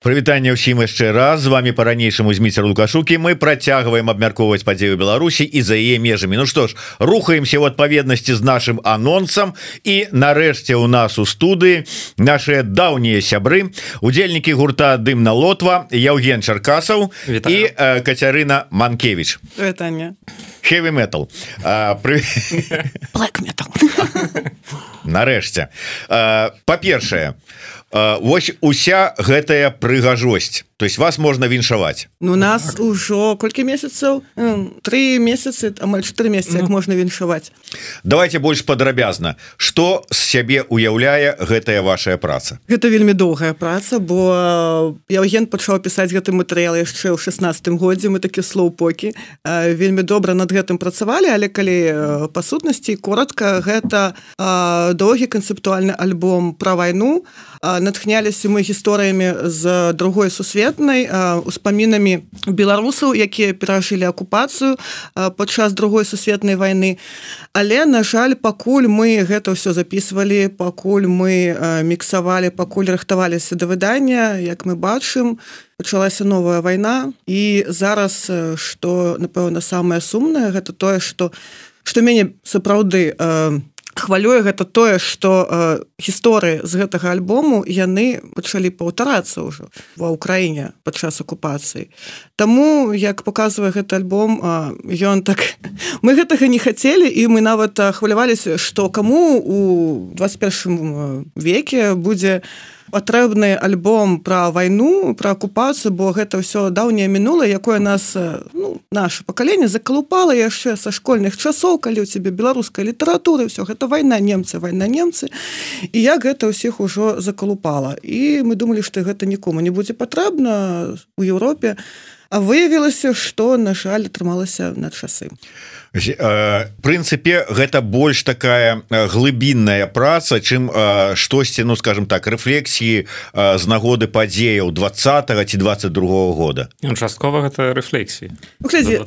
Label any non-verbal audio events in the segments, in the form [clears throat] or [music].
прывітанне ўсім яшчэ раз. З вами по-ранейшаму зміцер лукашукі. Мы працягваем абмяркоўваць падзею Беларусі і за яе межамі. Ну што ж рухаемся в адпаведнасці з нашим анонсам. І нарэшце у нас у студыі наши даўнія сябры удзельнікі гурта дым на лотва Яўген Чаркасаў і э, Кацярына Манкевич heavy metal. При... [laughs] нарэшце. Па-першае Вось уся гэтая прыгажосць то есть вас можна віншаваць Ну нас ужо колькі месяцаў три месяцы амаль 4 месяцы як можна віншаваць давайте больш падрабязна что з сябе уяўляе гэтая ваша праца? Гэта вельмі доўгая праца бо Яўген пачаў пісаць гэты матэрыял яшчэ ў 16 годзе мы такі слоупокі вельмі добра над гэтым працавалі але калі па сутнасці коротко гэта доўгі канцэптуальны альбом про вайну. Натхняліся мы гісторыямі з другой сусвет сусветнай успамінамі беларусаў якія перажылі акупацыю падчас другой сусветнай войны але на жаль пакуль мы гэта ўсё записывалі пакуль мы міксавалі пакуль рыхтаваліся да выдання як мы бачым пачалася новая вайна. І зараз что напэўна самае сумнае гэта тое что что мяне сапраўды не хвалюе гэта тое что э, гісторыі з гэтага альбому яны пачалі паўтарацца ўжо ва ўкраіне падчас акупацыі. Таму як показывае гэты альбом ён так [laughs] мы гэтага не хацелі і мы нават хваляваліся что каму у 21 веке будзе у патрэбны альбом про вайну про акупацыю бо гэта ўсё даўняе мінула якое нас ну, наше пакаленне закалупала яшчэ са школьных часоў калі у тебе беларускай літаратуры все гэта вайна немцы вайна немцы. І як гэта ўсіх ужо закалупала. І мы думалі што гэта нікому не будзе патрэбна. У Еўропе а выявілася што на жаль атрымалася на часы а прынцыпе гэта больш такая глыбінная праца чым штосьці ну скажем так рэфлексіі з нагоды падзеяў 20 ці 22 года. Ну, часткова гэта рэфлексіі.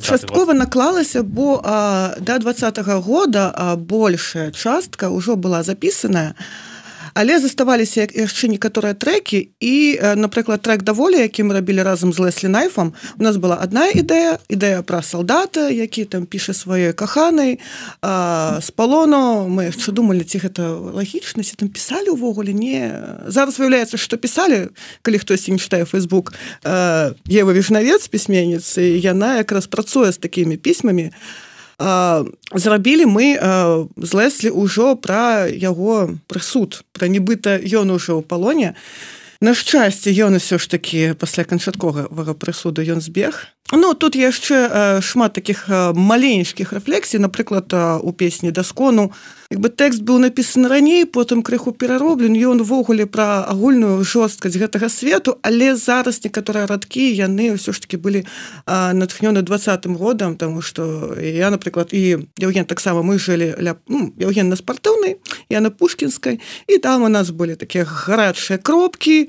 Часткова наклалася бо а, до да 20 -го года большая частка ўжо была записаная а але заставаліся яшчэ некаторыя трекі і напрыклад трек даволі які мы рабілі разам з леслі найфам у нас была одна ідэя ідэя пра салдата які там піша сваёй каханай з палону. Мы яшчэ думалі ці гэта лагічнасці там пісалі увогуле не зараз выяўляецца што пісалі калі хтосьці не чытае Facebook Ева вішнавец пісьменніцы яна якраз працуе з такімі пісьмамі. а зрабілі мы з леслі ўжо пра яго прысуд пра нібыта ён ужо ў палоне на шчасце ён усё ж такі пасля канчатковага прысуду ён збег. Ну тут яшчэ шмат таких маленечкіх рэфлексій напрыклад у песні даскону як бы тэкст быў напісан раней потым крыху перароблен ён увогуле пра агульную жорсткасць гэтага свету але зараз некаторыя радкі яны ўсё ж таки былі натхнёны двадцатым годам тому что я напрыклад і Евген таксама мы жылі ля ну, Евген на спартыўнай я на пушкінскай і там у нас былі такія гарачыя кропкі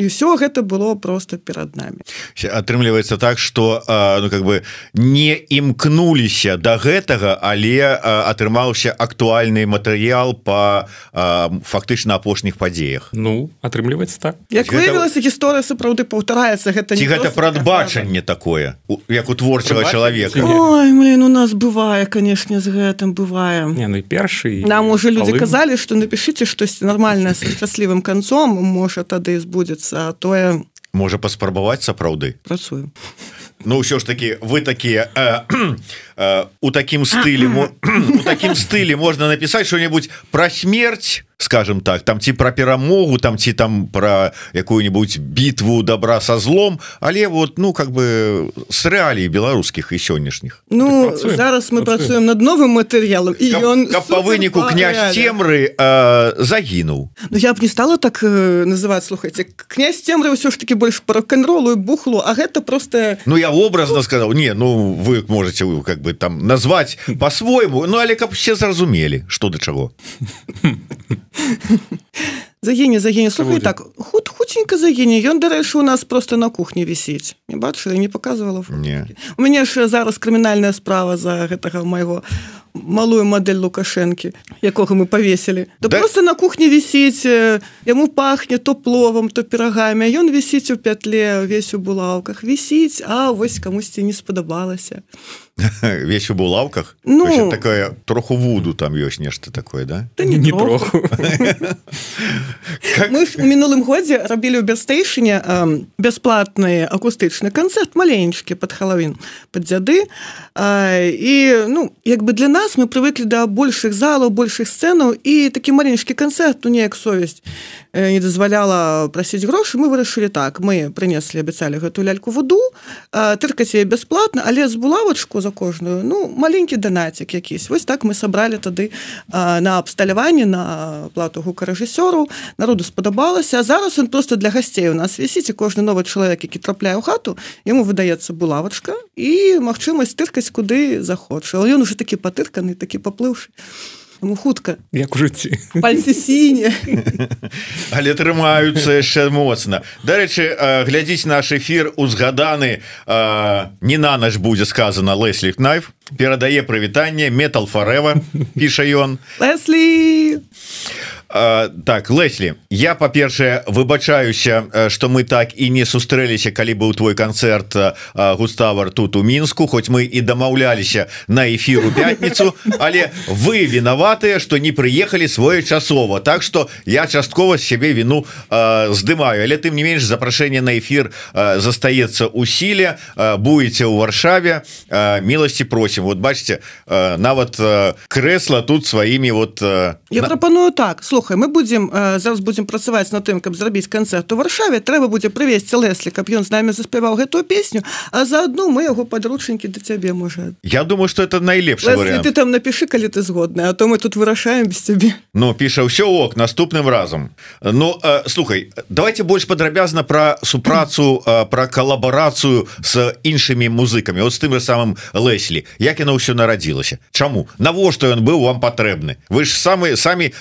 і все гэта было просто перад нами. Атрымліваецца так что ну как бы не імкнуліся до да гэтага але атрымаўся актуальны матэрыял по фактычна апошніх падзеях. Ну атрымліваецца так. Як выявілася гісторыя сапраўды паўтараецца гэта не гэта прадбачанне такое як у творчага чалавека? блин у нас бывае канешне з гэтым бывае. Не ну першы нам уже люди казалі что напишите штосьці нормальное с шчаслівым канцом можа тады збудзецца а тое можа паспрабаваць сапраўды працую Ну ўсё ж таки вы такія э, у такім стылі [clears throat] у такім стылі можна напісаць что-нибудь пра смерть скажем так там ці про перамогу там ці там про якую-нибудь бітву добра со злом але вот ну как бы с реалій беларускіх і сённяшніх Ну так, зараз мы працуем. над новым матэрыялам і ён по выніку князь темры э, загінуў Ну я б не стала так э, называть слухайте. Князь темры ўсё ж таки больш по рок-н-ролу бухлу А гэта просто Ну я образно сказал. Не ну вы можете вы как бы там назвать по-свойму Ну але каб все зразумелі что до чаго загіне загіне слухай так худ хутенька загіне ён дарэчы у нас просто на кухні вісіць не бачыла не показывала не. У мяне ж зараз крымінальная справа за гэтага майго малую модель лукашэнкі якога мы повесілі. Да, Да. просто на кухне вісіць яму пахне то пловам то пирогамі ён вісіць у пятле увесь у булаўках вісіць А вось камусьці не спадабалася [laughs] весь у булавках? Ну. Такое троху вуду там ёсць нешта такое да? Та не троху. троху. Мы ж у мінулым годзе рабілі ў бястэйшыне бясплатны акустычны канцэрт маленечкі под халавін под дзяды і ну як бы для нас мы прывыклі да большых залаў большых сцэнаў і такі маленечкі канцэрт ну неяк совесць э, не дазваляла прасіць грошы мы вырашылі так. Мы прынеслі абяцалі гэтую ляльку вуду тыркаць яе бясплатна але з булавачку за кожную. Ну маленькі данацік якісь вось так мы сабралі тады а, на абсталяванне на плату гукарэжысёру. Народу спадабалася. А зараз он просто для гасцей у нас вісіць і кожны новы чалавек які трапляе ў хату яму выдаецца булавачка і магчымасць тыркаць куды захоча. Але ён уже такі патырканы такі паплыўшы Яму хутка. Як у жыцці пальцы сіне [laughs] але трымаюцца яшчэ моцна. Дарэчы глядзіць наш эфир узгаданы э, не на наш будзе сказано Леслі найф перадае прывітанне метал фарэва [laughs] піша ён. Леслі Uh, так Леслі я па-першае выбачаюся что мы так і не сустрэліся калі быў твой канцэрт uh, Густавар тут у мінску хоць мы і дамаўляліся на эфіру пятніцу але вы вінаватыя что не прыехалі своечасова. Так что я часткова з сябе віну uh, здымаю. Але тым не менш запрашэнне на эфир uh, застаецца у сіле. Будете ў варшаве. Міласці просім. Вот бачите нават крэсла тут сваімі вот Я прапаную так слухай мы будем э, зараз будем працаваць на тым каб зрабіць канцэрт у варшаве. Трэба будзе прывесці леслі каб ён з намі заспяваў гэтую песню а заадно мы яго падручнікі да цябе можа. Я думаю что это найлепшы вариант ты там напиши калі ты згодны а то мы тут вырашаем без цябе. Ну піша ўсё ок наступным разам. Ну э, слухай давайте больш падрабязна про супрацу э, про калабарацыю с іншымі музыкамі. Вот з тым же самым Леслі. Як яно ўсё нарадзілася? Чаму? Навошта ён быў вам патрэбны? Вы ж самы самі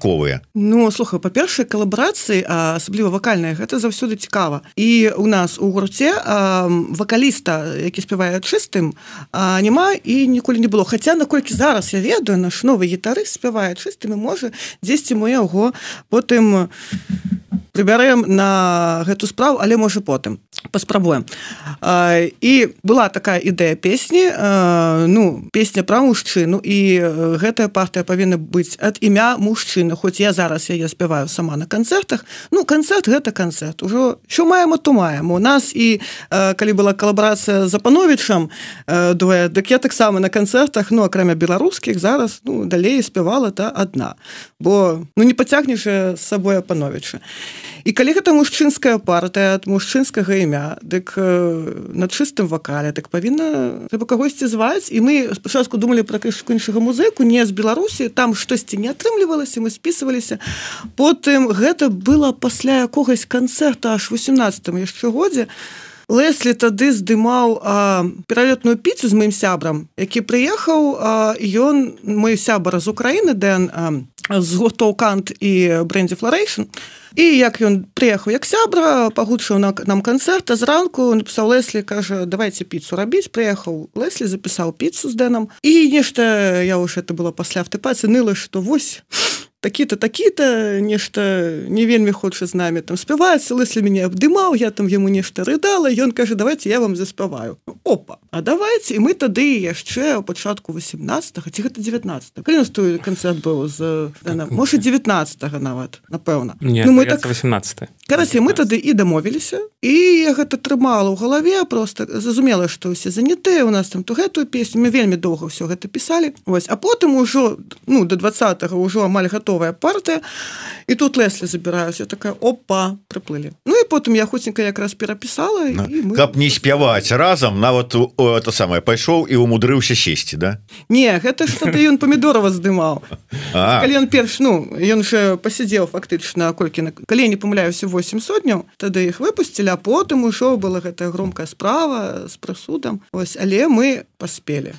самадастатковыя Ну слухай па-першай калабарацыі асабліва вакальная гэта заўсёды цікава. І у нас у гурце вакаліста які спявае чыстым няма і ніколі не было. Хаця наколькі зараз я ведаю наш новы гітары спявае чыстым і можа дзесьці мы яго потым прыбярэм на гэту справу але можа потым. Паспрабуем. І была такая ідэя песні ну песня пра мужчыну і гэтая партыя павінна быць ад імя мужчыны. Хоць я зараз яе спяваю сама на канцэртах. Ну канцэрт гэта канцэрт. Ужо що маем то маем. У нас і калі была калабарацыя з апановичам двое дык я таксама на канцэртах ну акрамя беларускіх зараз ну далей спявала та адна. Бо ну не пацягнеш сабой апановича і калі гэта мужчынская партыя ад мужчынскага імя дык э, на чыстым вакале так павінна трэба кагосьці зваць. І мы спачатку думалі пра крышку іншага музыку не з беларусі там штосьці не атрымлівалася мы спісваліся. Потым гэта было пасля якогось канцэрта аж 18 яшчэ годзе Леслі тады здымаў пералетную піцу з маім сябрам які прыехаў ён мой сябар з Украіны Дэн а, з гуртоў кант і брендзі флорейшн і як ён прыехаў як сябра пагучыў на нам канцэрта зранку напісаў Леслі кажа давайте піцу рабіць прыехаў Леслі запісаў піцу з Дэнам і нешта я ўж это было пасля автопацы ныла што вось такі-то такі-то нешта не вельмі хоча з намі там спяваецца лыслі мяне абдымаў я там яму нешта рыдала ён кажа давайте я вам заспяваю опа А давайте і мы тады яшчэ у пачатку 18 ці гэта 19 калі той канцэрт быў з можа 19 нават напэўна ну, мы так 18 Караці мы тады і дамовіліся і я гэта трымала ў галаве просто зразумела што ўсе занятыя у нас там то гэтую песню мы вельмі доўга ўсё гэта пісалі. Вось а потым ужо ну до 20 ўжо амаль гатовая партыя і тут леслі забіраюся такая опа прыплылі Ну і потым я хуценька якраз перапісала і мы... каб не спяваць разам нават у- о, это самае пайшоў і умудрыўся сесці да? Не гэта ж тады ён памідорова здымаў калі ён перш ну ён же пасядзеў фактычна колькі на калі я не памыляюся 8 сотняў тады іх выпусцілі а потым ужо была гэтая громкая справа з прысудам ось але мы паспелі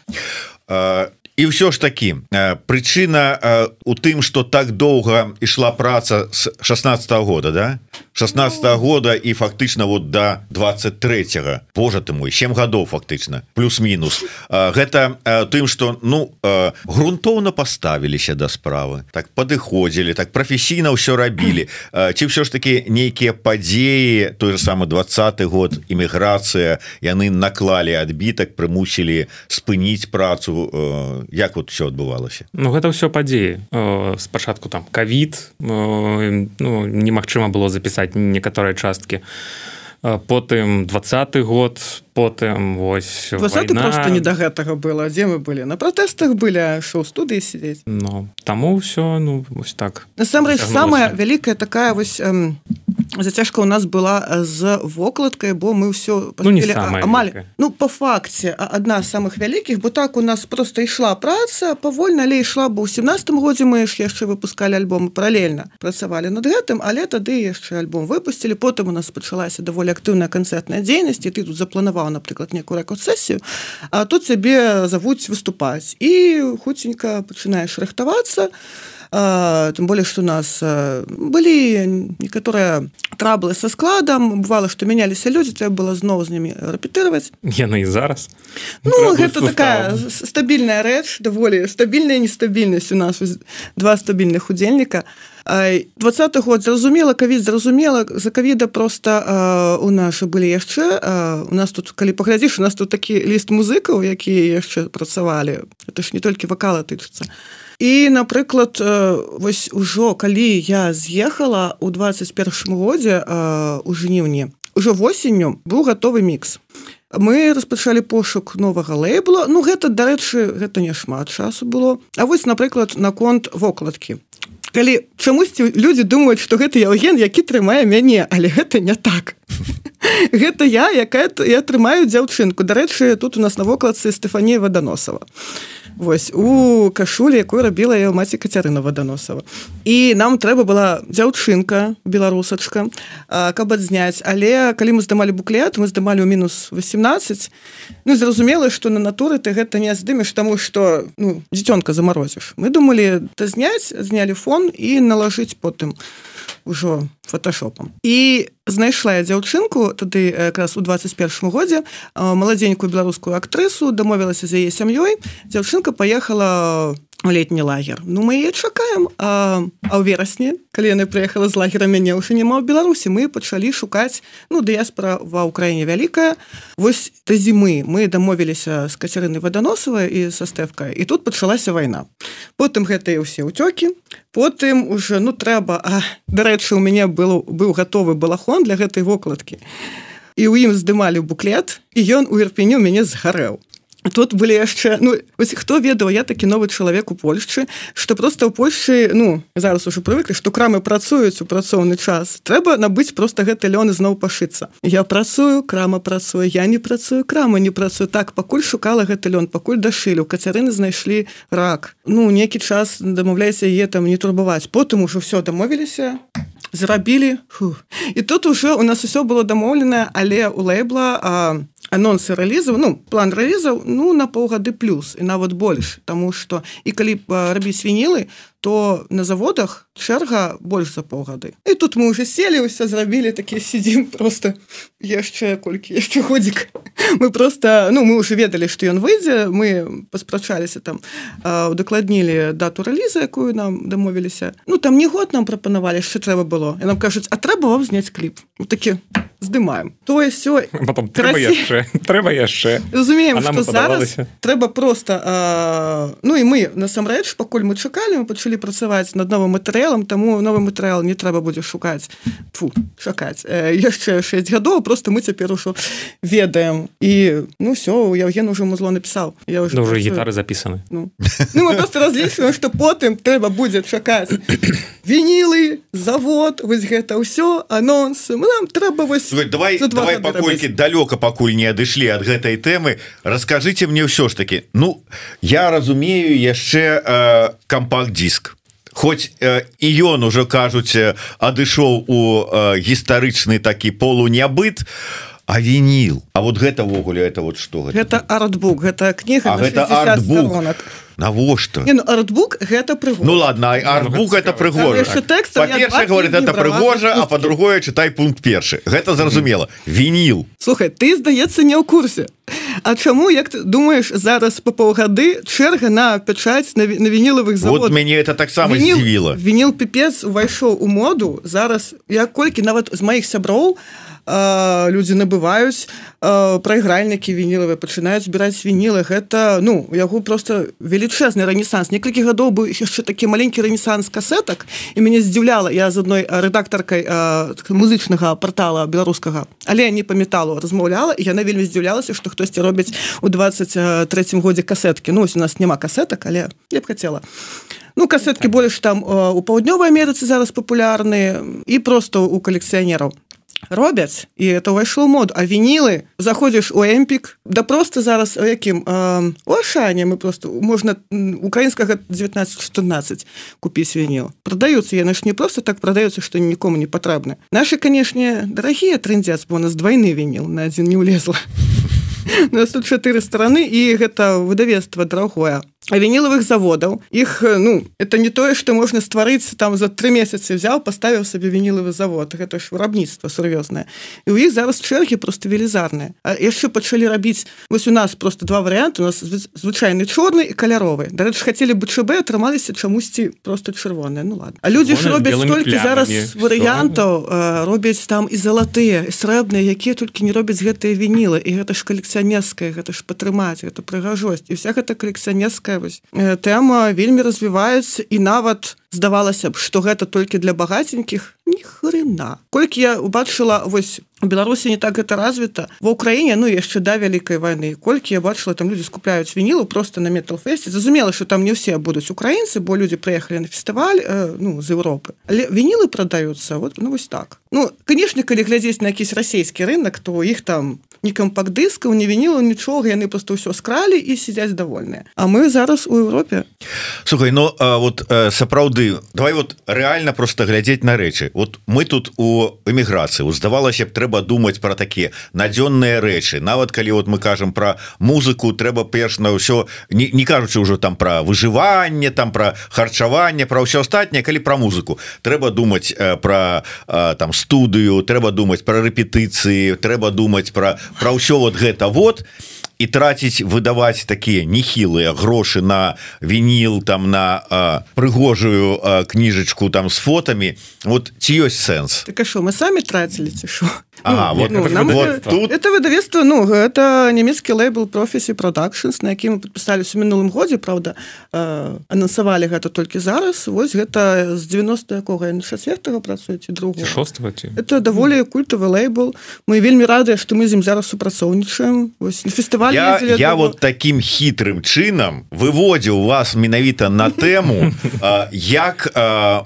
а, і ўсё ж такі а, прычына а, у тым что так доўга ішла праца с 16 -го года да 16 -го года і фактычна вот до 23 -го. Боже ты мой 7 гадоў фактычна плюс-мінус гэта тым что ну грунтоўна поставіліся да справы. Так падыходзілі так прафесійна ўсё рабілі ці ўсё ж таки нейкія падзеі той же самы двадцатый год іміграцыя яны наклалі адбітак прымусілі спыніць працу. Як вот все адбывалася Ну гэта ўсё падзеі спачатку там кавід ну, немагчыма было запісаць некаторыя часткі. Потым двадцаты год потым вось просто не до гэтага было. Дзе мы былі? На пратэстах былі шоу студыі сидзець Ну таму ўсё ну вось так насамрэч самая вялікая такая вось эм, зацяжка у нас была з вокладкай бо мы ўсё ну, амаль ну по факце одна з самых вялікіх бо так у нас просто ішла праца павольна але ішла бы ў семнатым годзе мы ж яшчэ выпускали альбом паралельна працавалі над гэтым але тады яшчэ альбом выпусцілі потым у нас пачалася даволі актыўная канцэртная дзейнасць ты тут запланаваў напрыклад некую рэкордсесію а тут цябе завуць выступаць. І хуценька пачынаеш рыхтавацца то тым более что у нас былі некаторыя траблы со складам бывало что мяняліся людзі трэба было зноў з ними рэпетировать яны і зараз ну, гэта такая стабільная рэч даволі стабільная нестабільнасць у нас. Два стабільных удзельніка двадцаты год зразумела кавід зразумела за кавіда просто у нашы былі яшчэ у нас тут калі паглядзіш у нас тут такі ліст музыкаў якія яшчэ працавалі это ж не толькі вакала тычыцца і напрыклад вось ужо калі я з'ехала у 21 годзе у жніўні уже восенню быў гатовы мікс. Мы распачалі пошук новага лейбла. Ну гэта дарэчы гэта не шмат часу было. А вось напрыклад наконт вокладкі. Калі чамусьці людзі думаюць што гэта яўген які трымае мяне але гэта не так. [laughs] Гэта я якая я трымаю дзяўчынку. Дарэчы тут у нас на вокладцы Стефанія ваданосова Вось у кашулі якой рабіла я маці кацярына ваданосава і нам трэба была дзяўчынка беларусачка каб адзняць. Але калі мы здымалі буклет мы здымалі ў мінус 18 ну зразумела што на натуры ты гэта не здымеш таму што ну, дзіцёнка замарозіш. Мы думалі да зняць знялі фон і налажыць потым ўжо фотошопам і знайшла я дзяўчынку тады якраз у 21 годзе маладзенькую беларускую актрысу дамовілася з яе сям'ёй. Дзяўчынка поехала летні лагер. Ну мы чакаем а, а ў верасні калі яны прыехала з лагера мяне ўжо няма ў беларусі. Мы пачалі шукаць ну дыяспора ва ўкраіне вялікая. Вось да зімы мы дамовіліся з кацярыны ваданосавай і са стэвкай і тут пачалася вайна потым гэтыя ўсе ўцёкі. Потым уже ну трэба а дарэчы у мяне было быў гатовы балахон для гэтай вокладкі. І ў ім здымалі буклет і ён у ірпеню мяне згарэў тут былі яшчэ ну ось хто ведаў я такі новы чалавек у Польшчы что просто ў Польшы ну зараз уже прывыклі што крамы працуюць у працоўны час. Трэба набыць просто гэты лён зноў пашыцца. Я працую крама працую я не працую крама не працую так пакуль шукала гэты лён пакуль дашылі. У кацярыны знайшлі рак. Ну нейкі час дамаўляйся е там не турбаваць. Потым ужо все дамовіліся зрабілі. І тут уже у нас усё было дамоўлена але у лейбла а анонсы рэлізаў ну план рэлізаў ну на паўгады плюс і нават больш Таму что і калі рабіць свінілы то на заводах чэрга больш за паўгады. І тут мы уже селі ўсё зрабілі такі сидзім просто яшчэ колькі яшчэ ходзік мы просто ну мы уже ведалі што ён выйдзе мы паспрачаліся там удакладнілі дату рэліза якую нам дамовіліся. Ну там не год нам прапанавалі що трэба было. І нам кажуць а трэба вам зняць кліп такі здымаем. Тое все трэба яшчэ [laughs] трэба яшчэ разумеем трэба просто а, ну і мы насамрэч пакуль мы чакалі мы пачалі працаваць над новым матэрыялам таму новы матэрыял не трэба будзе шукаць. Фу шакаць. Яшчэ 6 гадоў просто мы цяпер ужо ведаем. І ну все Яўген уже музло напісаў. Я уже уже гітары запісаны. Ну. ну, просто разлічваем што потым трэба будзе чакаць. Вінілы завод вось гэта ўсё анонсы нам трэба вось давай давай паколькі далёка пакуль не адышлі ад гэтай тэмы. Расскажите мне ўсё ж таки Ну я разумею яшчэ э, кампакт-диск Хоць э, і ён ужо кажуць адышоў у э, гістарычны такі полу нябыт а вініл А вот гэта ввогуле это вот что гэта? Артбук гэта кніга гэта артбук? навошта? Ну, артбук гэта прыг Ну ладно артбук это прыгожа. Говорит это прыгожа а по-другое чытай пункт першы. Гэта зразумела. Вініл Слухай ты здаецца не ў курсе. А чаму як ты думаешь зараз по паўгады чэрга на пячаць на, на вінілавых завод вот мяне это таксама здзівіла. вініл піпец увайшоў у моду. Зараз я колькі нават з маіх сяброў а людзі набываюць. Прайгральнікі вінілавыя пачынаюць збіраць вінілы. Гэта ну яго просто велічэзны рэнесанс. Некалькі гадоў быў яшчэ такі маленькі рэнесанс касетак і мяне здзіўляла я з адной рэдактаркай музычнага портала беларускага але не па металу размаўляла і яна вельмі здзіўлялася што хтосьці робіць у 23 годзе касеткі. Ну ось у нас няма касетак але я б хацела. Ну касеткі больш там у паўднёвай Амерыцы зараз папулярныя і просто у калекцыянераў робяць і это ўвайшло мод. А вінілы заходзіш у эмпік да просто зараз у якім ашане мы просто можна украінскага 1914 купіць вініл. Продаюцца яны ж не просто так продаюцца што нікому не патрэбны наши канешне дарагія трындзяц бо нас двойны вініл на адзін не ўлезла. [laughs] Нас тут чатыры стороны і гэта выдавецтва дарагое вінілавых заводаў іх ну это не тое что можна стварыць там за три месяцы взял поставіў сабе вінілавы завод. Гэта ж вырабніцтва сур'ёзнае і у іх зараз чэргі просто велізарныя яшчэ пачалі рабіць вось у нас просто два варианты у нас звычайны чорны і каляровы дарэч хацелі бы чб атрымаліся чамусьці просто чырвоныя ну ладно. А людзі ж робяць толькі зараз варыянтаў робяць там і залатыя срэбныя якія толькі не робяць гэтыя вінілы і гэта ж калекцыянерская гэта ж падтрымаць это прыгажосць і вся гэта калекцыянерская вось тэма вельмі развіваецца і нават здавалася б што гэта толькі для багаценькіх ніхрена колькі я убачыла вось беларусі не так гэта развіта ва ўкраіне ну яшчэ да вялікай войны колькі я бачыла там людзі скупляюць вінілу просто на металфесце зразумела что там не ўсе будуць украінцы бо людзі прыехалі на фестываль э, ну з Еўропы але вінілы продаюцца вот ну вось так. Ну канешне калі глядзець на якісь расійскі рынок то іх там не кампакт-дыскаў не вінілу нічога яны просто ўсё скралі і сядзяць давольныя А мы зараз у Еўропе Слухай но ну, вот сапраўды давай вот реально просто глядзець на рэчы. Вот мы тут у эміграцыі здавалася б трэба думаць про такія надзённыя рэчы. Нават калі вот мы кажам про музыку трэба перш на ўсё не, не кажучы ўжо там про выжыванне там про харчаванне про ўсё астатняе калі про музыку. Трэба думаць про там студыю трэба думаць про рэпетыцыі трэба думаць про про ўсё вот гэта. Вот і траціць выдаваць такія нехілыя грошы на вініл там на а, прыгожую а, кніжачку там с фотамі. Вот ці ёсць сэнс? Так що мы самі трацілі ці що Ага, ну, вот, ну, нам, вот это, тут это выдавецтва Ну гэта нямецкі лейбл професі продакшнс на якім подпісались у мінулым годзе Праўда э, анансавалі гэта толькі зараз. Вось гэта з 90 якога четвертого працуеце друг это даволі культавы лейбл. Мы вельмі радыя што мы з ім зараз супрацоўнічаем. Фестываль я, я вот таким хітрым чынам выводзіў вас менавіта на тэму [laughs] як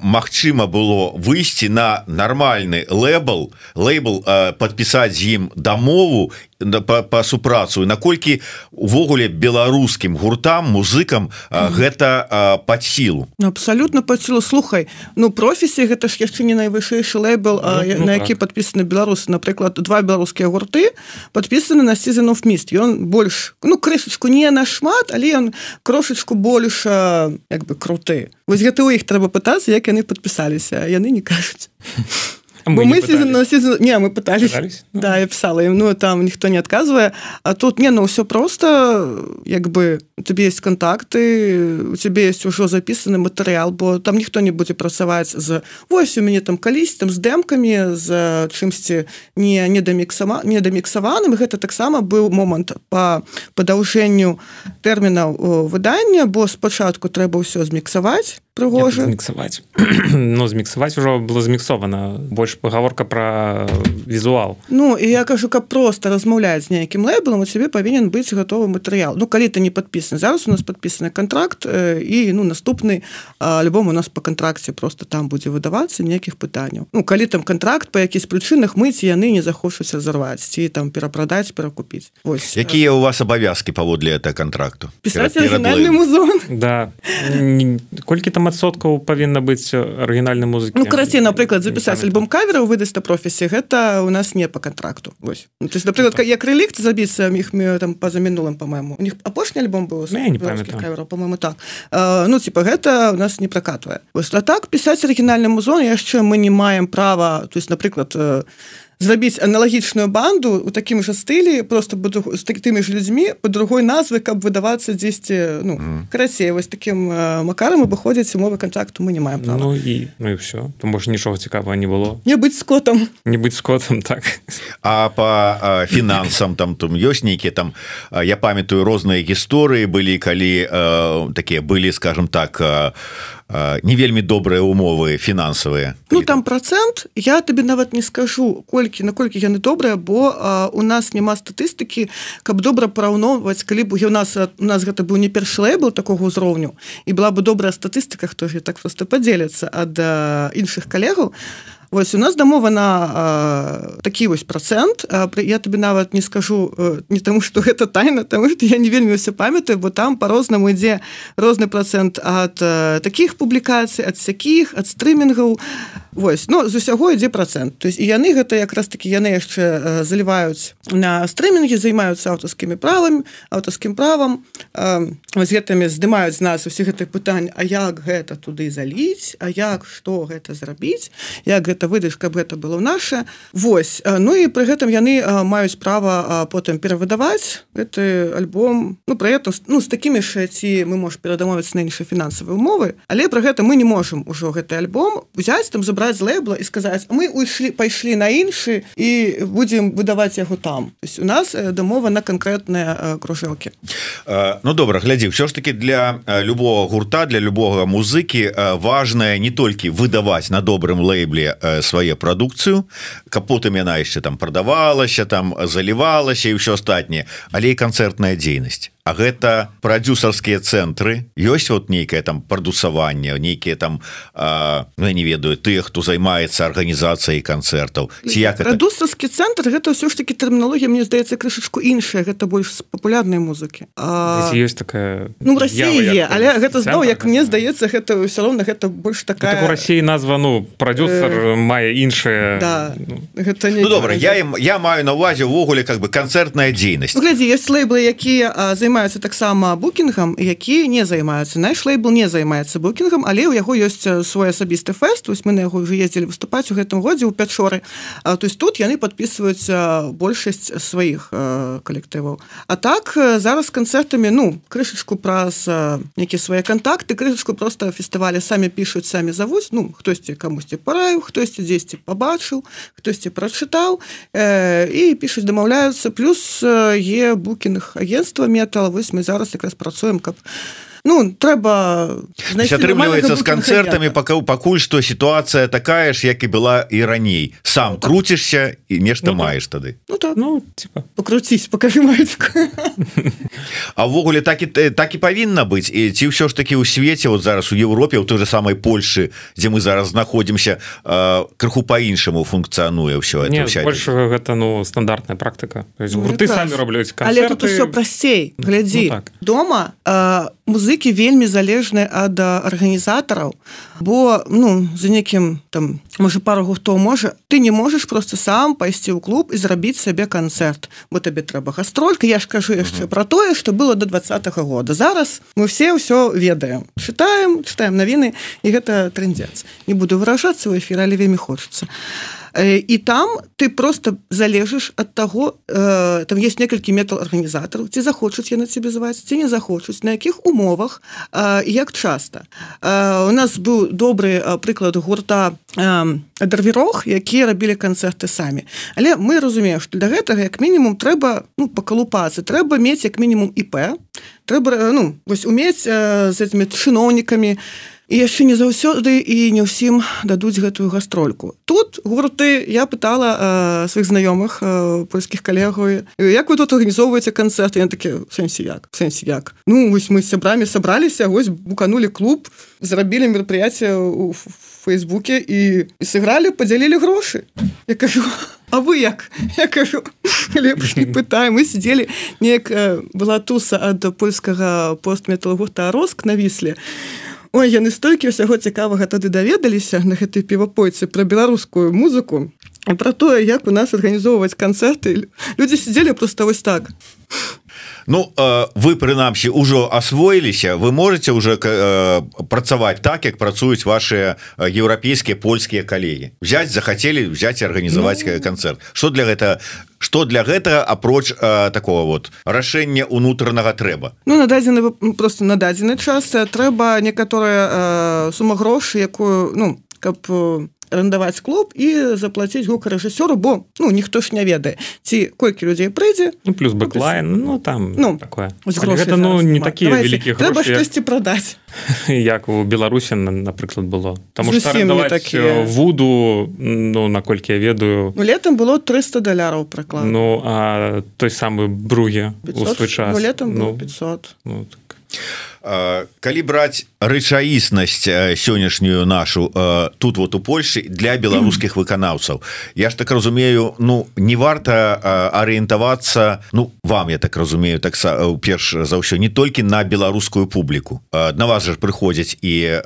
Мачыма было выйсці на нармальны лейбл лейбл подпісаць з ім дамову по, по супрацу. Наколькі увогуле беларускім гуртам музыкам mm. гэта под сілу? Ну, абсолютно под сілу. Слухай ну професі гэта ж яшчэ не найвышэйшы лейбл mm, ну, на які так. подпісаны беларусы. Напрыклад два беларускія гурты подпісаны на сезонов міст ён больш ну крышачку не нашмат але ён крошачку больш як бы круты. Вось гэта у іх трэба пытацца як яны подпісаліся яны не кажуць [laughs] мы, мы сезон, на сезон... не мы пытались, пытались? да я писала им ну там ніхто не отказывае а тут не ну все просто як бы у тебе есть контакты у тебе есть ужо записаны матэрыял бо там ніхто не будзе працаваць з вось у мяне там калісь там з дэмкамі з чымсьці не не даміксама не даміксаваным гэта таксама быў момант по падаўжэнню тэрмінаў выдання бо спачатку трэба ўсё зміксаваць прыгожа. Міксаваць [clears throat] но зміксаваць ужо было зміксована больш пагаворка про візуал. Ну і я кажу каб просто размаўляць з нейкім лэблам у цябе павінен быць гатовы матэрыял. Ну калі ты не подпісаны зараз у нас подпісаны контракт і ну наступны альбом у нас по контракце просто там будзе выдавацца ніякіх пытанняў. Ну калі там контракт по якісь прычынах мыць яны не захочуць разорваць ці там перапрадаць перакупіць. Вось якія у вас абавязки паводле это контракту писать музон. Да. Колькі там адсоткаў павінна быць арыгінальнай музыкі. Ну карацей напрыклад запісаць альбом кавераў выдаць на професе гэта у нас не по контракту вось. Ну, то есть напрыклад як рэлікт забіцца іх там па-за мінулым по-моему у них апошні альбом быў ну, по-моему так. А, ну типа гэта у нас не пракатвае. Вось. А так пісаць арыгінальны музон яшчэ мы не маем права то есть напрыклад у зрабіць аналагічную банду у такім жа стылі просто буду з такімі ж людзьмі по другой назвы каб выдавацца дзесьці ну карацей. Вось таким макарам абыходзяць умовы контакту мы не маем права. ну і ну і все то можа нічога цікавага не было. Не быць скотам. Не быць скотам так. А по фінансам там там ёсць нейкія там я памятаю розныя гісторыі былі калі э, такія былі скажем так э, не вельмі добрыя умовы фінансавыя. Ну там процент я табе нават не скажу колькі наколькі яны добрыя бо а, у нас няма статыстыкі каб добра параўноўваць калі б у нас у нас гэта быў не першы лейбл такого ўзроўню і была бы добрая статыстыка хто так просто падзеляцца ад іншых калегаў то Вось у нас дамова на такі вось процент. Я табе нават не скажу не таму что гэта тайна тому что я не вельмі ўсё памятаю бо там по-рознаму ідзе розны процент ад таких публікацый ад сякіх ад стрымінгаў. Вось но з усяго ідзе процент. То есть і яны гэта якраз таки яны яшчэ заліваюць на стрымінгі займаюцца аўтарскімі правамі аўтарскім правам. З гэтымі здымаюць нас усе гэтых пытань А як гэта туды заліць А як что гэта зрабіць як гэта гэта выдаць каб гэта было наше. Вось. Ну і пры гэтым яны маюць права потым перавыдаваць гэты альбом. Ну про это ну з такімі ж ці мы можем перадамовіць на іншыя фінансавыя умовы але про гэта мы не можем ужо гэты альбом взять там забраць з лэбла і сказаць мы уйшлі пайшлі на іншы і будем выдаваць яго там то есть у нас дамова на конкретныя кружэлкі. Ну добра глядзі все ж таки для любого гурта для любого музыкі важное не толькі выдаваць на добрым лейбле свае прадукцыю каб потым яна яшчэ там прадавалася там залівалася і ўсё астатняе але і канцэртная дзейнасць А гэта прадюсарскія цэнтры ёсць вот нейкае там прадусаванне нейкія там а, ну, не ведаю тых хто займаецца арганізацыяй канцэртаў ці як прадусарскі цэнтр гэта ўсё ж таки тэрміналогія мне здаецца крышачку іншая гэта больш папулярнай музыкі ёсць такая ну России але гэта зноў як мне здаецца гэта ўсё роўна гэта больш такая так, России назва ну прадюсер э... мае іншая да. ну. гэта не ну, добра я им я маю на увазе увогуле как бы канцэртная дзейнасць. Ну, глядзі есть лейблы якія займаюцца таксама букінгам які не займаюцца. Наш лейбл не займаецца букінгам але ў яго ёсць свой асабісты фэст. Вось мы на яго уже ездзілі выступаць у гэтым годзе ў пячоры. То есть тут яны подписываюць большасць сваіх калектываў. А так зараз канцэртамі ну крышачку праз нейкія свае контакты крышачку просто фестывалі самі пишутць самі завуць. Ну хтосьці камусьці параю хтосьці дзесьці побачыў хтосьці прачытаў э, і пишуць дамаўляюцца плюс е букінг агентства метал сказала вось мы зараз якраз працуем каб ну трэба атрымліваецца з канцэртамі пакаў пакуль што сітуацыя такая ж як і была і раней сам ну, круцішся і нешта ну, маеш тады ну, так. ну, покруціць покажи авогуле так і так і павінна быць і ці ўсё ж таки ў свеце вот зараз у Еўропе у той же самай Польшы дзе мы зараз знаходзімся крыху по-іншаму функцыянуе ўсё больше гэта ну стандартная практыка гурты самі робляць але тут все прасцей глядзі ну, так. дома музыка музыкі вельмі залежны ад арганізатараў. Бо ну за некім там можа пару хто можа ты не можаш просто сам пайсці ў клуб і зрабіць сабе канцэрт бо табе трэба гастролька. Я ж кажу яшчэ про тое что было до двадцатого года. Зараз мы все ўсё ведаем. Чытаем читаем навіны і гэта трындзец не буду выражацца ў эфір але вельмі хочется а і там ты просто залежыш ад таго э, там есть некалькі метал арганізатараў ці захочуць яны цябе зваць ці не захочуць на якіх умовах э, як часта э, у нас быў добры прыклад гурта дарвірог якія рабілі канцэрты самі. Але мы разумеем што для гэтага як мінімум трэба ну пакалупацца трэба мець як мінімум іп трэба ну вось умець э, з этими чыноўнікамі на і яшчэ не заўсёды і не ўсім дадуць гэтую гастрольку. Тут гурты я пытала э, сваіх знаёмых э, польскіх калегаў як вы тут арганізоўваеце канцэрт я такі сэнсе як? Сэнсе як? Ну вось мы сябрамі сабраліся вось буканули клуб зрабілі мерапрыяцце у фейсбуке і, і сыгралі подзялілі грошы я кажу А вы як? Я кажу лепш не пытаю мы сидзелі неяк была туса ад польскага постметалгурта роск навіслі Ой яны столькі ўсяго цікавага тады даведаліся на гэтай півапойцы пра беларускую музыку про тое як у нас арганізоўваць канцэрты людзі сидзелі просто вось так. Ну э, вы прынамсі ўжо асвоіліся вы можете уже э, працаваць так як працуюць ваши еўрапейскія польскія калегі взять захацелі взять арганізаваць ну... канцэрт что для гэта что для гэтага апроч э, такого вот рашэння унутранага трэба Ну на дадзены просто на дадзены час трэба некаторая э, сума грошы якую ну каб арендаваць клуб і заплаціць гукарэжысёру бо ну ніхто ж не ведае ці колькі людзей прыйдзе. Ну, плюс бэклайн ну там ну такое. гэта, ну, не такія вялікія трэба штосьці прадаць [laughs] як у беларусі напрыклад было там такі. вуду ну наколькі я ведаю. Ну, летом было 300 даляраў праклад ну а той самы бруге у свой час. Ну, летом ну, 500 ну, так калі браць рэчаіснасць сённяшнюю нашу тут вот у Польшы для беларускіх [clears throat] выканаўцаў Я ж так разумею Ну не варта арыентавацца Ну вам я так разумею так перш за ўсё не толькі на беларускую публіку на вас же прыходзяць і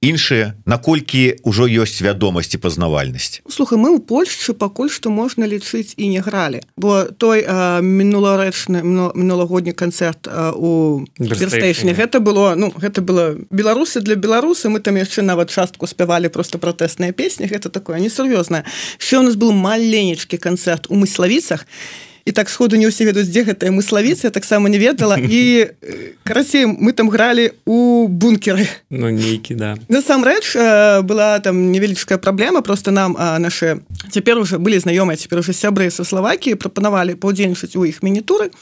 іншыя наколькі ўжо ёсць вядомасці пазнавальнасць Слухай мы ў Польшчы пакуль што можна лічыць і не гралі бо той мінулагорэчны мінулагодні канцэрт у берстейшне гэта было ну гэта было беларусы для беларусы мы там яшчэ нават частку спявалі просто пратэсныя песні. Гэта такое несур'ёзнае. Що у нас был маленечкі канцэрт у мыславіцах. І так сходу не ўсе ведаюць дзе гэтая мыславіца таксама не ведала. І [laughs] карацей мы там гралі у бункеры. Ну нейкі да. Насамрэч была там невялічкая праблема. Просто нам наши цяпер уже былі знаёмыя цяпер уже сябры са словакіі прапанавалі паўдзельнічаць у іх мінітуры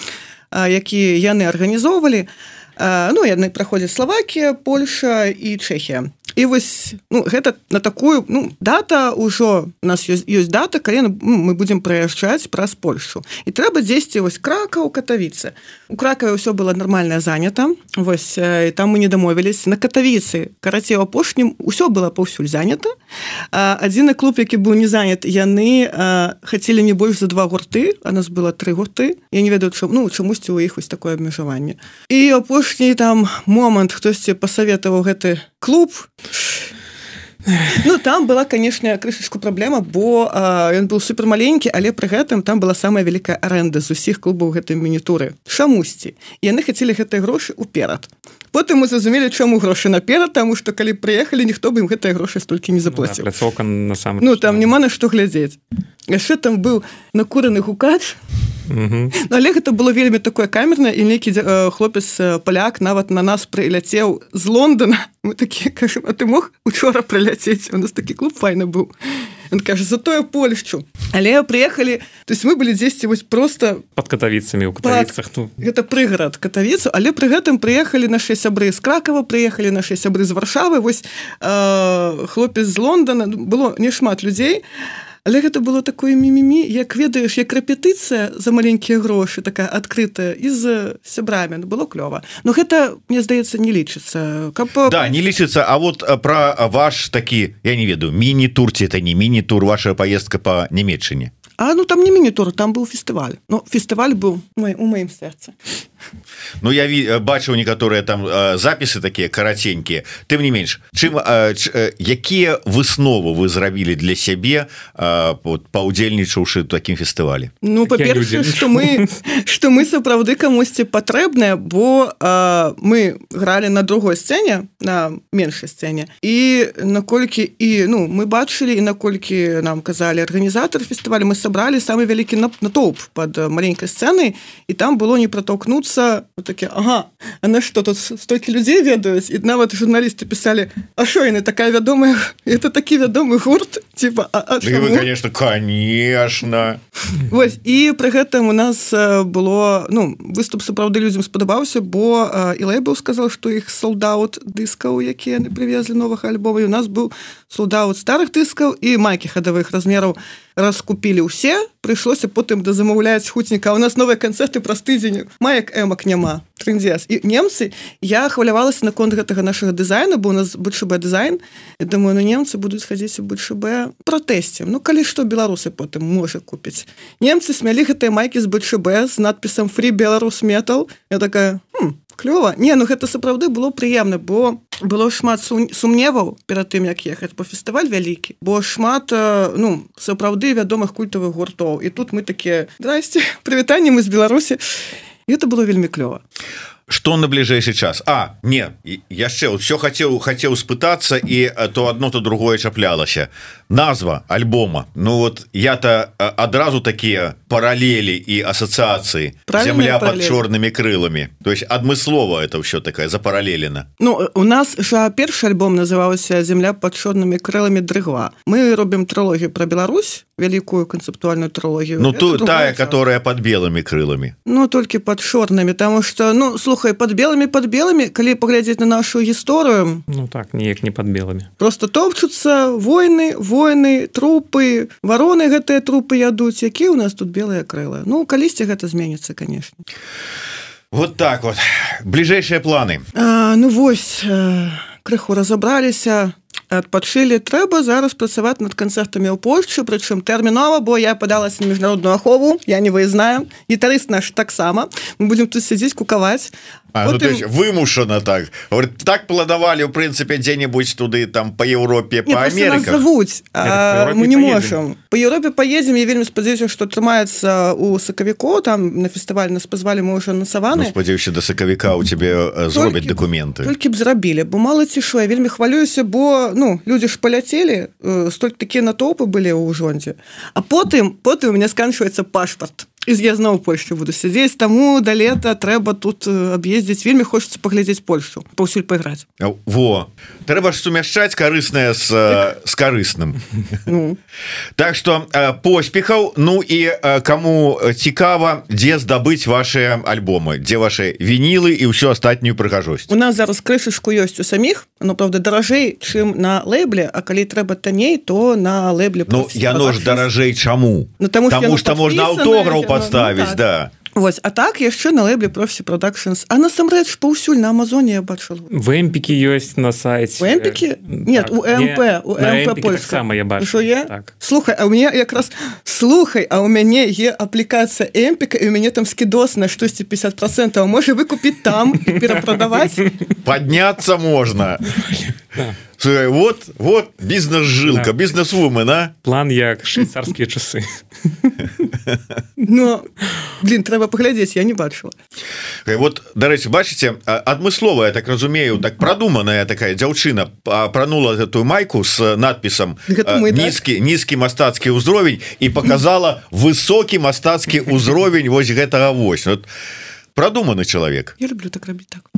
якія яны арганізоўвалі. а ну яны праходзяць Славакія Польша і Чэхія. І вось ну, гэта на такую ну, дата ўжо у нас ёсць, ёсць дата калі ну, мы будзем прыязджаць праз Польшу. І трэба дзесьці вось крака у катавіцы. У кракаве ўсё было нармальна занята вось там мы не дамовілись на катавіцы карацей апошнім усё было паўсюль занята. Адзіны клуб які быў не занят яны хацелі не больш за два гурты. А нас было тры гурты. Я не ведаю чым ну чамусьці у іх вось такое абмежаванне. І апошні там момант хтосьці пасаветаваў гэты клуб. Ну там была канешне крышачку праблема бо ён быў супер маленькі але пры гэтым там была самая вялікая аренда з усіх клубаў гэтай мінітуры чамусьці яны хацелі гэтыя грошы уперад. Потым мы зразумелі чаму грошы наперад таму што калі прыехалі ніхто бы ім гэтыя грошы столькі не заплаціў. Ну, да, на сам ну там няма на што глядзець. Яшчэ там быў накураны гукач Ну, але гэта было вельмі такое камернае і нейкі э, хлопец э, паляк нават на нас прыляцеў з Лондона. [laughs] Мы такі кажем а ты мог учора прыляцець у нас такі клуб файны быў он кажа за тое польшчу але прыехалі то есть мы былі дзесьці вось просто под катавіцамі ў катавіцах ну. гэта прыгарад катавіцу але пры гэтым прыехалі наши сябры з кракова прыехалі наши сябры з варшавы. Вось э, хлопец з Лондона было немат людзей а Але гэта было такое мімімі як ведаеш як рэпетыцыя за маленькія грошы такая адкрытая і з сябрамі. Ну, было клёва. Но гэта мне здаецца не лічыцца каб да не лічыцца А вот про ваш такі я не ведаю міні-турці это не міні-тур ваша поездка по нямецчыне А ну там не міні-тур там быў фестываль. Но фестываль быў мой у маім сэрцы Ну я э, бачыў некаторыя там э, запісы такія караценькія тым не менш чым э, якія высновы вы зрабілі для сябе паўдзельнічаўшы такім фестывалі Ну па-перша что мы что мы сапраўды камусьці патрэбныя бо мы гралі на другой сцэне на меншай сцэне і наколькі і ну мы бачылі і наколькі нам казалі арганізатор фестывалю мы сабралі самы вялікі натоўп под маленькай сцэны і там было не протолкнуцца адресуецца такі Ага А на что тут столькі людзей ведаюць і нават журналісты пісалі А що яны такая вядомая [laughs] это такі вядомы гурт типа а, а вы, конечно конечно. [laughs] Вось і пры гэтым у нас было ну выступ сапраўды людзям спадабаўся бо і лейбл сказал что іх солдат дыскаў якія яны привезли новых альбома у нас быў солдат старых дыскаў і майкі хадавых размераў раскупілі ўсе прыйшлося потым да замаўляць хуцніка у нас новыя канцэрты праз тыдзень маек эмак няма трындзес і немцы я хвалявалася наконт гэтага нашага дызайна бо у нас бчб дызайн. Я думаю на немцы будуць хадзіць у бчб пратэсце Ну калі што беларусы потым можа купіць немцы смялі гэтыя майкі з бчб з надпісам фри беларус метал я такая клёва не ну гэта сапраўды было прыемна бо было шмат сумневаў перад тым як ехаць по фестываль вялікі. Бо шмат ну сапраўды вядомых культавых гуртоў. І тут мы такія здрасце [laughs] прывітанне мы з беларусі это было вельмі клёва что на бліжэйшы час? А не яшчэ все хацеў хацеў спытацца і то одно то другое чаплялася. Назва альбома. Ну вот я-то адразу такія параллелі і асацыяцыі. Земля под чорнымі крылами то есть адмыслова это все такая запаралелена. Ну у нас жа першы альбом называўся земля под чорнымі крылами дрыгва мы робім трылогію про Беларусь вялікую канцэптуальную трылогію. Ну тут тая которая под белыми крылами Ну толькі под чорнымі тому что ну слухай под белыми под белыми калі паглядзець на нашу гісторыю. Ну так неяк не под белыми просто топчуцца войны войны трупы вароны гэтыя трупы ядуць якія у нас тут белыя крылы Ну калісьці гэта зменіцца конечно вот так вот. Бліжэйшыя планы. А, Ну вось э, крыху разабраліся адпачылі трэба зараз працаваць над канцэртамі ў Польшчы прычым тэрмінова бо я падалася на міжнародную ахову я не выязнаю гітарыст наш таксама мы будзем тут сядзіць кукаваць А, ну, Потым... вымушана так. Говорит, так планавалі у прынцыпе дзе-небудзь туды там по Еўропе по завуць мы не можем. По Еўропе поедем я вельмі спадзяюся что атрымаецца у сакавіку там на фестываль нас позвалі мы уже насаваны ну, спадзяюся до сакавіка у тебе зробяць документы. толькі б зрабілі бо мало цішу я вельмі хвалююся бо ну люди ж паляцелі столь такія натоўпы былі ў жонце а потым потым у меня сканчваецца пашпарт я зноў Польшу буду сядзець таму да лета трэба тут аб'ездзіць вельмі хочется паглядзець Польшу паўсюль пайграць во! Трэба ж сумяшчаць карыснае з з карысным [laughs] ну. так что поспехаў Ну і кому цікава дзе здабыць ваши альбомы дзе ваши вінілы і ўсё астатнюю прыгажосць у нас зараз крышачку ёсць у саміх но правда даражэй чым на лэбле А калі трэба танней то на лэбле Ну яно ж даражэй чаму? Ну таму что можна аўтограф подставіць ну, так. да. Вось а так яшчэ на лэбле профі продакшнс а насамрэч паўсюль на Амазоне я бачыла вэмпікі ёсць на сайце вэмпікі нет так, у МП у МП сама я бачу. Я? Так. слухай а у меня якраз слухай а у мяне е аплікацыя эмпіка і у мяне там скідос на штосьці 50 процентов. Можа выкупіць там перапрадаваць подняться можна вот вот бізнес жылка бізнес-вумен а? План як. Швейцарскія часы [laughs] Ну блин трэба паглядзець я не бачыла вот дарэчы бачыце адмысловая так разумею так продуманая такая дзяўчына апранула гэтую майку с надпісам нізкі нізкі мастацкі ўзровень і показала высокі мастацкі ўзровень вось гэтага вось вот продуманы чалавек я люблю так рабіць так.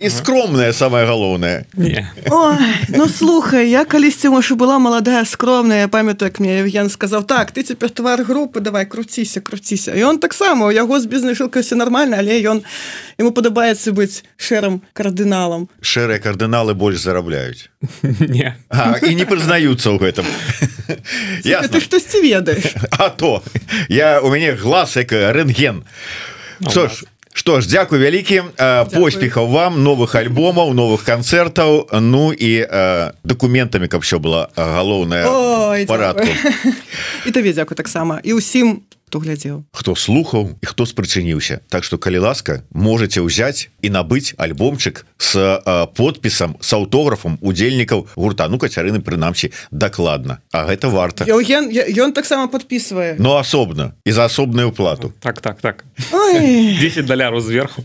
І скромная самое галоўнае Ну слухай я калісьці можа была маладая скромная памятаю як мне Евген сказаў так ты цяпер твар групы давай круціся круціся і он таксама у яго з бізнес жылкася нормально але ён ему падабаецца быць шэрым кардыналам шэрыя кардыналы больш зарабляюць не а, і не прызнаюцца ў гэтым я ты штосьці ведаеш а то. Я у мяне глаз як рэнтген что ж что ж дзякуй вялікі поспехаў вам новых альбомаў новых канцэртаў Ну і документамі каб все было галоўнае парадку і [laughs] табе дзякуй таксама і ўсім хто глядзеў. Хто слухаў і хто спрычыніўся Так что калі ласка можете ўзяць і набыць альбомчык с подпісам с аўтографам удзельнікаў гурта. Ну кацярыны прынамсі дакладна. А гэта варта. Ён таксама подписывае но асобна. І за асобную плату. Так так так. 10 [laughs] даляру зверху.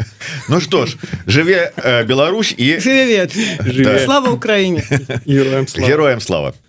Ну что ж жыве Беларусь і слава Украіне. Героем слава